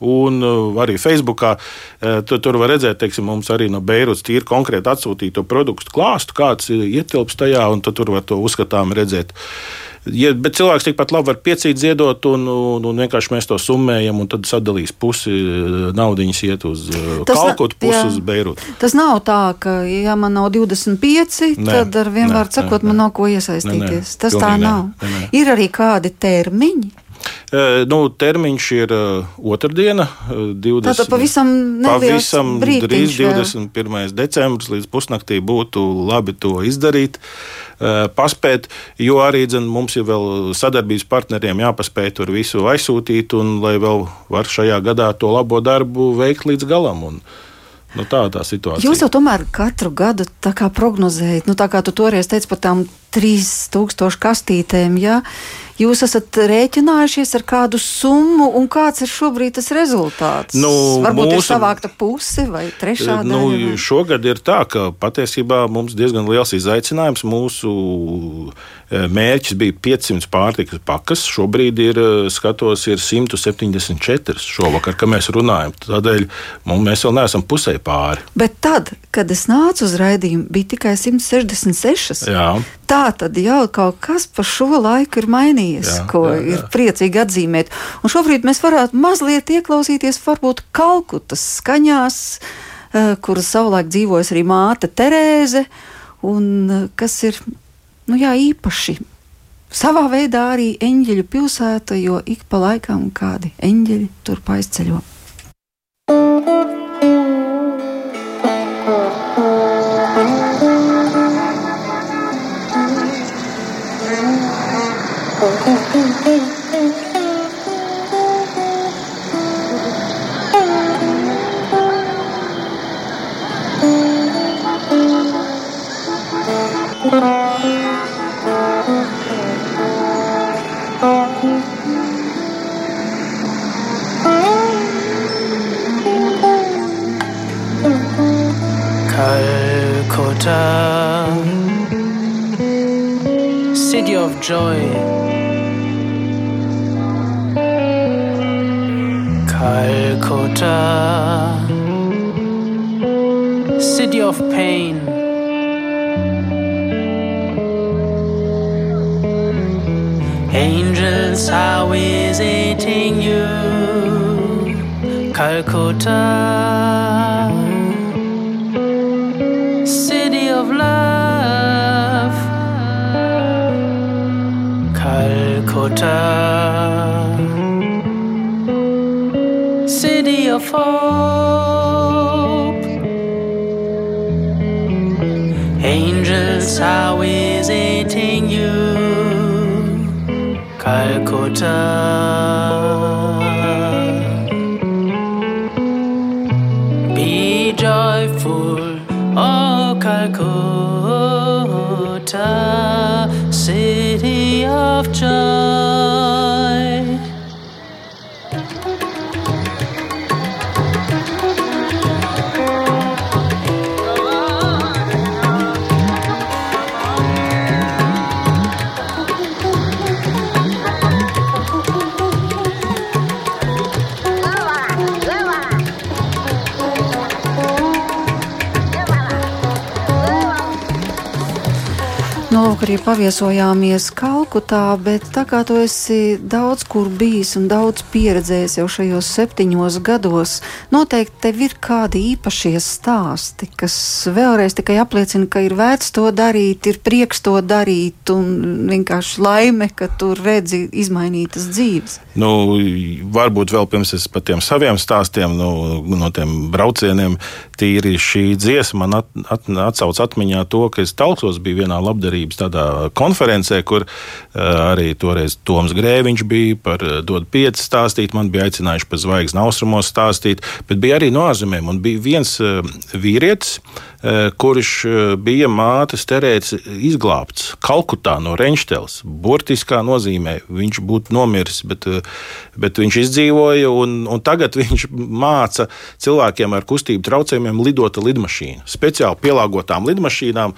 Un uh, arī Facebookā uh, tu, tur var redzēt, teiksim, mums arī no Beirutas tīri konkrēti atsūtīto produktu klāstu, kāds ietilpst tajā, un tur var to uzskatām redzēt. Ja, bet cilvēks tikpat labi var piecīt, ziedot, un, un, un vienkārši mēs to summējam, un tad sadalīs pusi naudas iet uz Kalkutu, pusi jā. uz Beirutu. Tas nav tā, ka, ja man nav 25, nē, tad ar vienvārdu sakot, nē, man nav ko iesaistīties. Nē, nē, Tas tā nav. Nē, nē. Ir arī kādi termiņi. Nu, termiņš ir otrdiena, 20. Tātad pavisam, pavisam drīz 21. decembris līdz pusnaktī būtu labi to izdarīt. Paspēt, jo arī dzen, mums ir vēl sadarbības partneriem jāpaspēj tur visu aizsūtīt, un lai vēl var šajā gadā to labo darbu veikt līdz galam. Un, Nu, tā ir tā situācija. Jūs jau tomēr katru gadu prognozējat, nu, tā kā tu toreiz teici par tām 3000 kastītēm. Ja? Jūs esat rēķinājušies ar kādu summu, un kāds ir šobrīd tas rezultāts? Nu, Varbūt mūsu, ir savākta puse vai trešā nu, daļa? Nu, šogad ir tā, ka patiesībā mums diezgan liels izaicinājums. Mūsu e, mērķis bija 500 pārtikas pakas. Šobrīd ir, e, skatos, ir 174 šovakar, kad mēs runājam. Tādēļ mums, mēs vēl neesam pusē pāri. Bet tad, kad es nācu uz raidījumu, bija tikai 166. Jā. Tā tad jau kaut kas pa šo laiku ir mainījies, jā, ko jā, jā. ir priecīgi atzīmēt. Un šobrīd mēs varētu mazliet ieklausīties varbūt Kalkutas skaņās, eh, kuras savulaik dzīvojas arī māte Terēze, un eh, kas ir nu jā, īpaši. Savā veidā arī eņģeļu pilsēta, jo ik pa laikam kādi eņģeļi tur city of joy. Calcutta, city of pain. Angels are visiting you, Calcutta. city of city of hope. Angels how is it in you, Calcutta. Be joyful, oh Calcutta, city of joy. Nu, lūk, arī paviesojāmies Kalkutā, bet tā kā tu esi daudz kur bijis un daudz pieredzējis jau šajos septiņos gados, noteikti tev ir kādi īpašie stāsti, kas vēlreiz tikai apliecina, ka ir vērts to darīt, ir prieks to darīt un vienkārši laime, ka tur redzi izmainītas dzīves. Nu, varbūt vēl pirms es par tiem saviem stāstiem, nu, nu no tiem braucieniem, tīri šī dziesma man at, at, atsauc atmiņā to, ka es talkos biju vienā labdarības konferencē, kur uh, arī toreiz Toms Grēviņš bija par uh, dod pieci stāstīt, man bija aicinājuši par zvaigzni austrumos stāstīt, bet bija arī no ārzemēm un bija viens uh, vīrietis, kurš bija mātes terēts izglābts Kalkutā no Reņštels. Burtiskā nozīmē viņš būtu nomiris, bet, bet viņš izdzīvoja un, un tagad viņš māca cilvēkiem ar kustību traucējumiem lidot lidmašīnu. Speciāli pielāgotām lidmašīnām.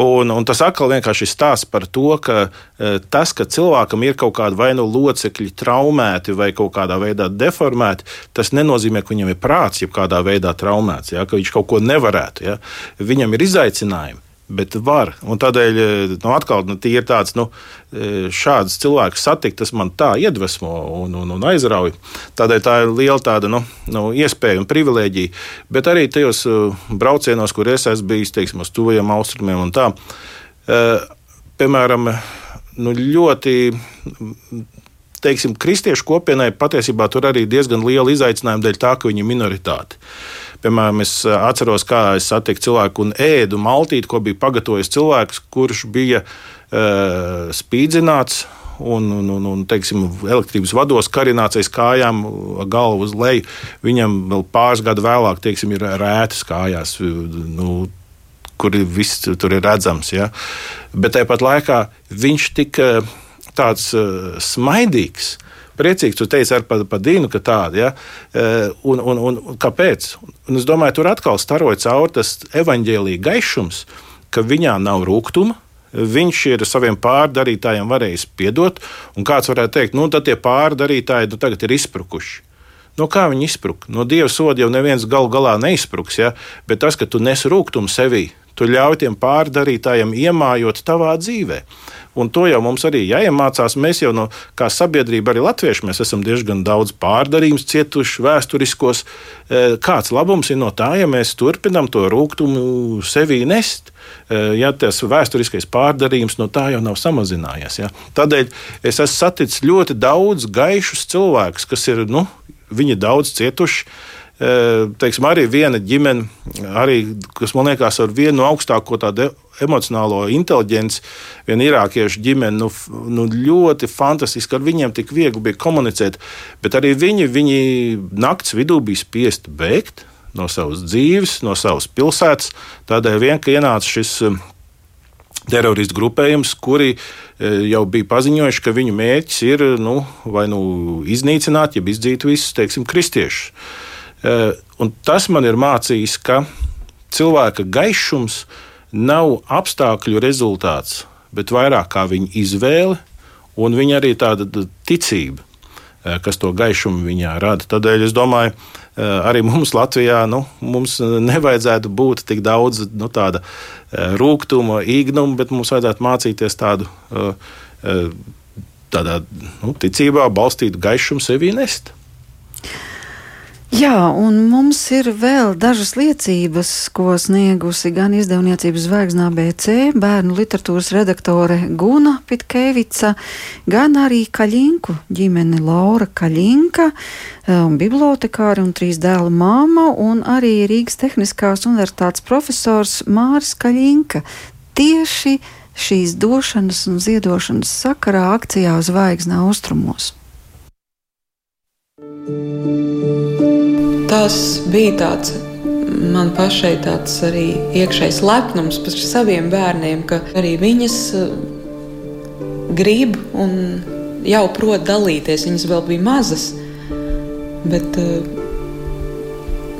Un, un tas atkal vienkārši stāsta par to, ka e, tas, ka cilvēkam ir kaut kāda vai nu locekļi traumēti vai kaut kādā veidā deformēti, tas nenozīmē, ka viņam ir prāts, jeb kādā veidā traumēts, ja, ka viņš kaut ko nevarētu. Ja. Viņam ir izaicinājumi bet var. Un tādēļ nu, atkal nu, ir tāds, nu, šāds cilvēks satikt, tas man tā iedvesmo un, un, un aizrauj. Tādēļ tā ir liela tāda, nu, nu, iespēja un privilēģija. Bet arī tajos braucienos, kur es esmu bijis, teiksim, uz tuvajiem austrumiem un tā, piemēram, nu, ļoti teiksim, kristiešu kopienai patiesībā tur arī diezgan liela izaicinājuma dēļ tā, ka viņi ir minoritāte. Piemēram, es atceros, kā es satiku cilvēku un ēdu maltīti, ko bija pagatavojis cilvēks, kurš bija uh, spīdzināts un, un, un, un teiksim, elektrības vados karināts aiz kājām, galvu uz leju. Viņam vēl pāris gadu vēlāk teiksim, ir rētas kājās. Nu, Kur viss tur ir redzams. Ja? Bet tāpat laikā viņš tika tāds uh, smaidīgs, uh, priecīgs. Tu teici ar par, par Dīnu, ka tāda. Ja? E, un, un, un kāpēc? Un es domāju, tur atkal staroja cauri tas evaņģēlīja gaišums, ka viņā nav rūkuma. Viņš ir saviem pārdarītājiem varējis piedot, un kāds varētu teikt, nu, tad tie pārdarītāji nu, tagad ir izprukuši. No kā viņi izpruka? No dieva soda jau neviens galu galā neizpruks, ja? bet tas, ka tu nes rūkumu sevī, tu ļauj tiem pārdarītājiem iemājot tavā dzīvēm. Un to jau mums arī jāiemācās. Mēs jau no kā sabiedrība, arī latvieši, esam diezgan daudz pārdarījumus cietuši vēsturiskos. E, kāds labums ir no tā, ja mēs turpinām to rūkumu sevī nest? E, ja tas vēsturiskais pārdarījums no tā jau nav samazinājies. Ja? Tādēļ es esmu saticis ļoti daudz gaišus cilvēkus, kas ir nu, daudz cietuši teiksim, arī viena ģimene, arī, kas man liekas, ar vienu no augstāko tādu emocionālo inteligenci, viena irākiešu ģimene, nu, nu, ļoti fantastiski. Ar viņiem tik viegli bija komunicēt, bet arī viņi, viņi naktas vidū bija spiesti bēgt no savas dzīves, no savas pilsētas. Tādēļ vien, ka ienāca šis teroristu grupējums, kuri jau bija paziņojuši, ka viņu mērķis ir nu, vai nu iznīcināt, jeb izdzīt visus, teiksim, kristiešus. Eh, un tas man ir mācījis, ka cilvēka gaišums nav apstākļu rezultāts, bet vairāk kā viņa izvēle un viņa arī tāda ticība, eh, kas to gaišumu viņā rada. Tādēļ es domāju, eh, arī mums Latvijā nu, mums nevajadzētu būt tik daudz nu, tāda rūkuma, īgnuma, bet mums vajadzētu mācīties tādu. Tādā nu, ticībā balstītu gaišumu sevī nest. Jā, un mums ir vēl dažas liecības, ko sniegusi gan izdevniecības zvaigznā BC, bērnu literatūras redaktore Guna Pitkevica, gan arī Kaļinku ģimene Laura Kaļinka, um, bibliotekāri un trīs dēlu māma, un arī Rīgas Tehniskās universitātes profesors Māris Kaļinka. Tieši šīs došanas un ziedošanas sakarā akcijā Zvaigznā austrumos. Tas bija tāds man pašai tāds arī iekšējs lepnums par saviem bērniem, ka arī viņas eh, grib un jau prot dalīties. Viņas vēl bija mazas, bet eh,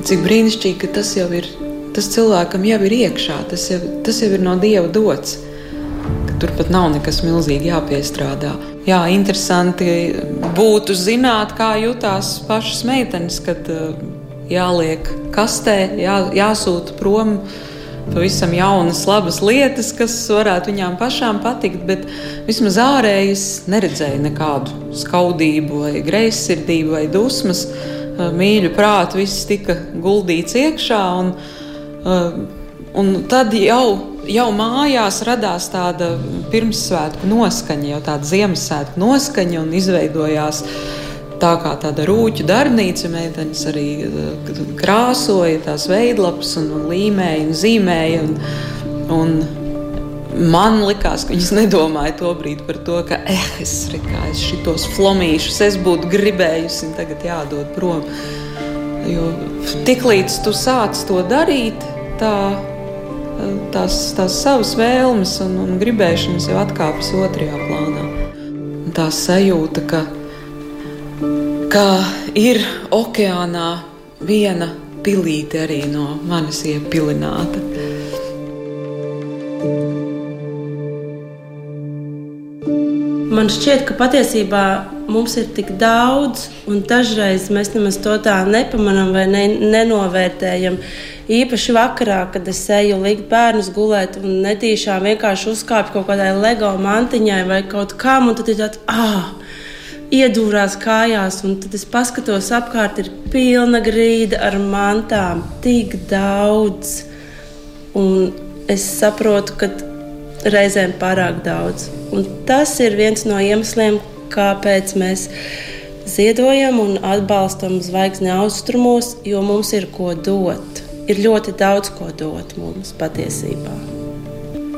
cik brīnišķīgi, ka tas jau ir, tas cilvēkam jau ir iekšā, tas jau, tas jau ir no Dieva dots. Turpat nav nekas milzīgi jāpiestrādā. Jā, interesanti būtu zināt, kā jutās pašas meitenes, kad uh, jāliek kastē, jā, jāsūta prom pavisam jaunas, labas lietas, kas varētu viņām pašām patikt, bet vismaz ārēji es neredzēju nekādu skaudību, vai greizsirdību, vai dusmas. Mīļu prātu viss tika guldīts iekšā, un, un tad jau, jau mājās radās tāda pirmssvētku noskaņa, jau tāda Ziemassvētku noskaņa, un izveidojās tā kā tāda rūķu darbnīca. Meitenes arī eh, krāsoja tās veidlapas un, un līmēja un zīmēja. Un, un man likās, ka viņas nedomāja to brīdi par to, ka eh, es, es šitos flomīšus es būtu gribējusi un tagad jādod prom. Jo tiklīdz tu sāc to darīt, tā, tās, tās savas vēlmes un, un gribēšanas jau atkāpjas otrajā plānā. Tā sajūta, ka ka ir okeānā viena pilīte arī no manis iepilināta. Man šķiet, ka patiesībā mums ir tik daudz, un dažreiz mēs nemaz to tā nepamanām vai ne, nenovērtējam. Īpaši vakarā, kad es eju likt bērnus gulēt, un netīšām vienkārši uzkāpu kaut kādai LEGO mantiņai vai kaut kam, un tad ir tāds, ah, iedūrās kājās, un tad es paskatos apkārt, ir pilna grīda ar mantām, tik daudz. Un es saprotu, ka reizēm pārāk daudz. Un tas ir viens no iemesliem, kāpēc mēs ziedojam un atbalstam zvaigzni austrumos, jo mums ir ko dot. Ir ļoti daudz ko dot mums patiesībā.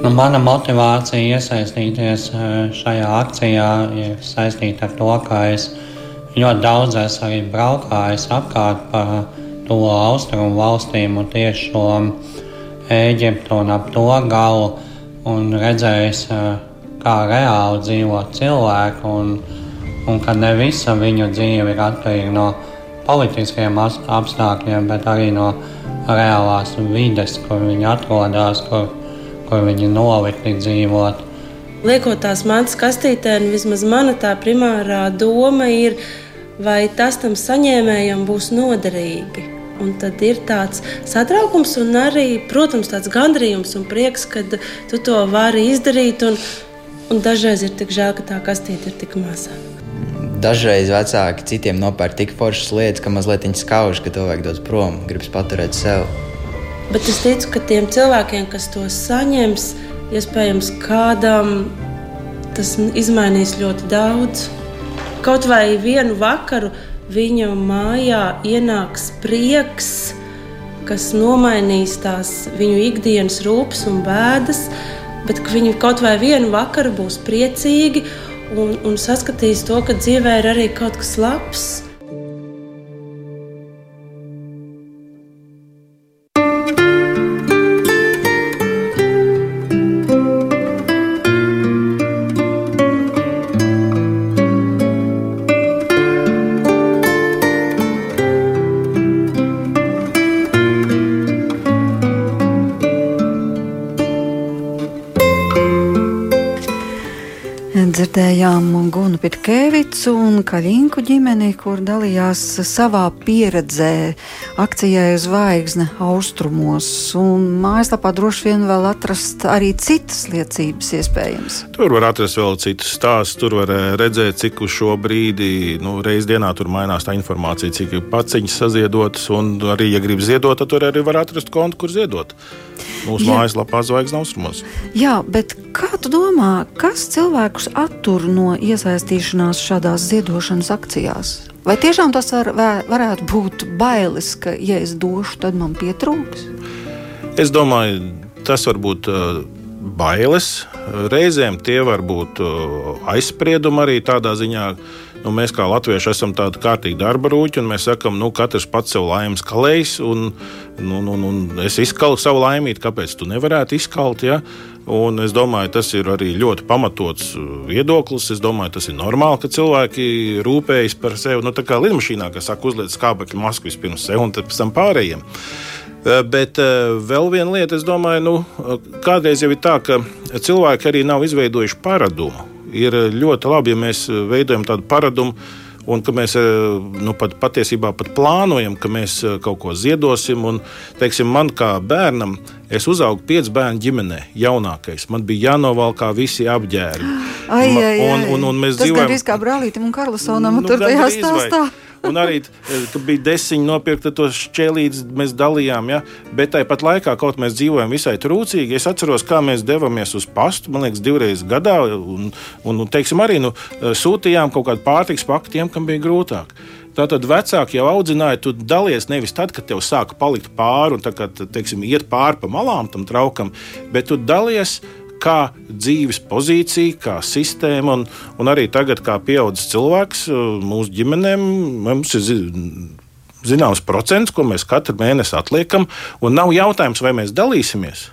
Nu, mana motivācija iesaistīties e, šajā akcijā ir saistīta ar to, ka es ļoti daudz esmu arī braukājis apkārt pa to austrumu valstīm un tieši šo Eģiptu un ap to galu un redzējis, e, kā reāli dzīvo cilvēki un, un ka ne visa viņu dzīve ir atkarīga no politiskiem apstākļiem, bet arī no reālās vides, kur viņi atrodas, kur kur viņi nolikti dzīvot. Liekot tās mantas kastītē, vismaz mana tā primārā doma ir, vai tas tam saņēmējam būs noderīgi. Un tad ir tāds satraukums, un arī, protams, tāds gandrījums un prieks, ka tu to vari izdarīt. Un, un dažreiz ir tik žēl, ka tā kastīte ir tik maza. Dažreiz vecāki citiem nopērk tik foršas lietas, ka mazliet viņi skauž, ka to vajag dot prom, gribas paturēt sev. Bet es ticu, ka tiem cilvēkiem, kas to saņems, iespējams, kādam tas izmainīs ļoti daudz. Kaut vai vienu vakaru viņa mājā ienāks prieks, kas nomainīs tās viņu ikdienas rūpes un bēdas, bet viņi kaut vai vienu vakaru būs priecīgi un, un saskatīs to, ka dzīvē ir arī kaut kas labs. Gunu Pitkevicu un Kaļinku ģimeni, kur dalījās savā pieredzē akcijai Zvaigzne austrumos. Un mājaslapā droši vien vēl atrast arī citas liecības iespējams. Tur var atrast vēl citus stāstus, tur var eh, redzēt, cik uz šo brīdi nu, reizes dienā tur mainās tā informācija, cik ir paciņas saziedotas. Un arī, ja grib ziedot, tad tur arī var atrast kontu, kur ziedot. Mūsu mājaslapā Zvaigznes austrumos. Jā, bet kā tu domā, kas cilvēkus attur no iesaistīšanās šādās ziedošanas akcijās? Vai tiešām tas var, varētu būt bailes, ka, ja es došu, tad man pietrūks? Es domāju, tas var būt uh, bailes. Reizēm tie var būt aizspriedumi arī tādā ziņā, ka nu, mēs kā latvieši esam tādi kārtīgi darba rūķi, un mēs sakām, nu, katrs pats sev laimes kalējs, un, nu, nu, nu, es izkalu savu laimīti, kāpēc tu nevarētu izkalt? Ja? Un es domāju, tas ir arī ļoti pamatots viedoklis. Es domāju, tas ir normāli, ka cilvēki rūpējas par sevi. Nu, tā kā lidmašīnā, kas saka, uzliek skābekļa masku vispirms sev un pēc tam pārējiem. Eh, bet uh, vēl viena lieta, es domāju, nu, kādreiz jau ir tā, ka cilvēki arī nav izveidojuši paradumu ir ļoti labi, ja mēs veidojam tādu paradumu Un ka mēs eh, nu, pat, patiesībā pat plānojam, ka mēs eh, kaut ko ziedosim. Un, teiksim, man kā bērnam, es uzaugu piecu bērnu ģimenē, jaunākais. Man bija jānovalkā visi apģērbi. Ai, ai, ai. Un, un, un mēs Tas dzīvojam gandrīz kā brālītim un Karlsonam Nu, tur tajā gandrīz vai. Un arī, eh, kad bija desiņi nopirkta, tos šķēlītes mēs dalījām. Ja? Bet tāpat laikā, kaut mēs dzīvojam visai trūcīgi, es atceros, kā mēs devāmies uz pastu, man liekas, divreiz gadā. Un, un, un teiksim, arī nu, sūtījām kaut kādu pārtiks paktu tiem, kam bija grūtāk. Tātad vecāki jau audzināja, tu dalies nevis tad, kad tev sāka palikt pāri un tā kā, teiksim, iet pāri pa malām tam traukam, bet tu dalies kā dzīves pozīcija, kā sistēma. Un, un arī tagad, kā pieaugušs cilvēks, mūsu ģimenēm mums ir zi- zināms procents, ko mēs katru mēnesi atliekam. Nav jautājums, vai mēs dalīsimies.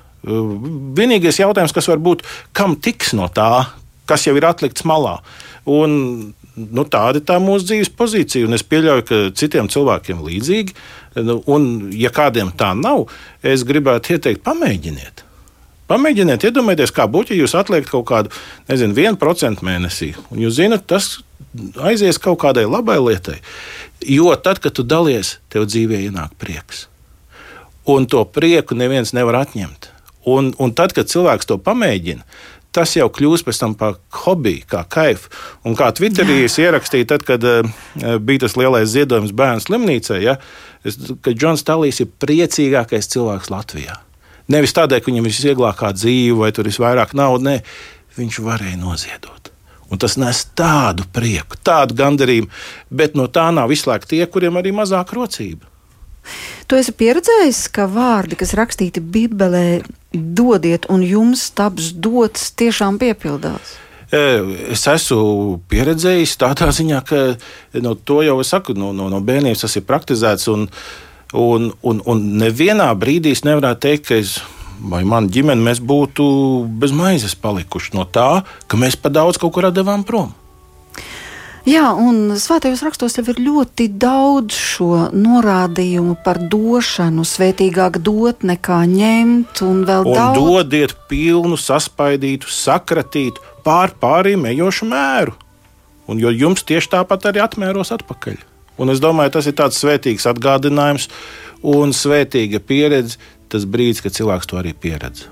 Vienīgais jautājums, kas var būt, kam tiks no tā, kas jau ir atlikts malā. Un, nu, tāda ir tā mūsu dzīves pozīcija. Un es pieļauju, ka citiem cilvēkiem līdzīgi. Nu, Un, ja kādiem tā nav, es gribētu ieteikt, pamēģiniet. Pamēģiniet, iedomājieties, kā būtu, ja jūs atliekat kaut kādu, nezinu, 1% mēnesī. Un jūs zinat, tas aizies kaut kādai labai lietai. Jo tad, kad tu dalies, tev dzīvē ienāk prieks. Un to prieku neviens nevar atņemt. Un, un tad, kad cilvēks to pamēģina, tas jau kļūst pēc tam par hobiju, kā kaifu. Un kā Twitterī es ierakstīju, tad, kad uh, bija tas lielais ziedojums bērnu slimnīcai, ja, es, ka Džons Talīs ir priecīgākais cilvēks Latvijā. Nevis tādēļ, ka viņam ir visvieglākā dzīve vai tur ir vairāk naudas, nē, viņš varēja noziedot. Un tas nes tādu prieku, tādu gandarījumu, bet no tā nav izslēgti tie, kuriem arī mazāk rocība. Tu esi pieredzējis, ka vārdi, kas rakstīti Bībelē, dodiet, un jums taps dots, tiešām piepildās. E, Es esmu pieredzējis tādā ziņā, ka no to jau es saku, no, no, no bērnības tas ir praktizēts. Un, un, un, un nevienā brīdī es nevarētu teikt, ka es vai mana ģimene būtu bez maizes palikuši no tā, ka mēs pa daudz kaut kur devām prom. Jā, un svētajos rakstos jau ir ļoti daudz šo norādījumu par došanu, svētīgāk dot nekā ņemt, un vēl Un daudz. dodiet pilnu, saspaidītu, sakratītu, pār pāriem ejošu mēru. Un, jo jums tieši tāpat arī atmēros atpakaļ. Un es domāju, tas ir tāds svētīgs atgādinājums un svētīga pieredze. Tas brīdis, kad cilvēks to arī pieredz.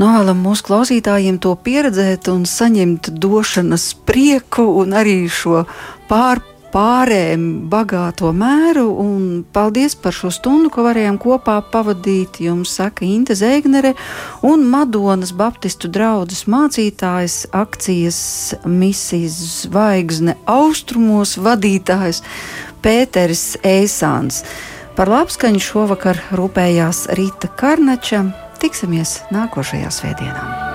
Novēlam mūsu klausītājiem to pieredzēt un saņemt došanas prieku un arī šo pār, pārēm bagāto mēru. Un paldies par šo stundu, ko varējām kopā pavadīt. Jums saka Inte Zēgnere un Madonas Baptistu draugas mācītājs, akcijas misijas zvaigzne austrumos vadītājs Pēteris Eisāns. Par labskaņu šovakar rūpējās Rīta Karnača. Tiksimies nākošajā svētdienā!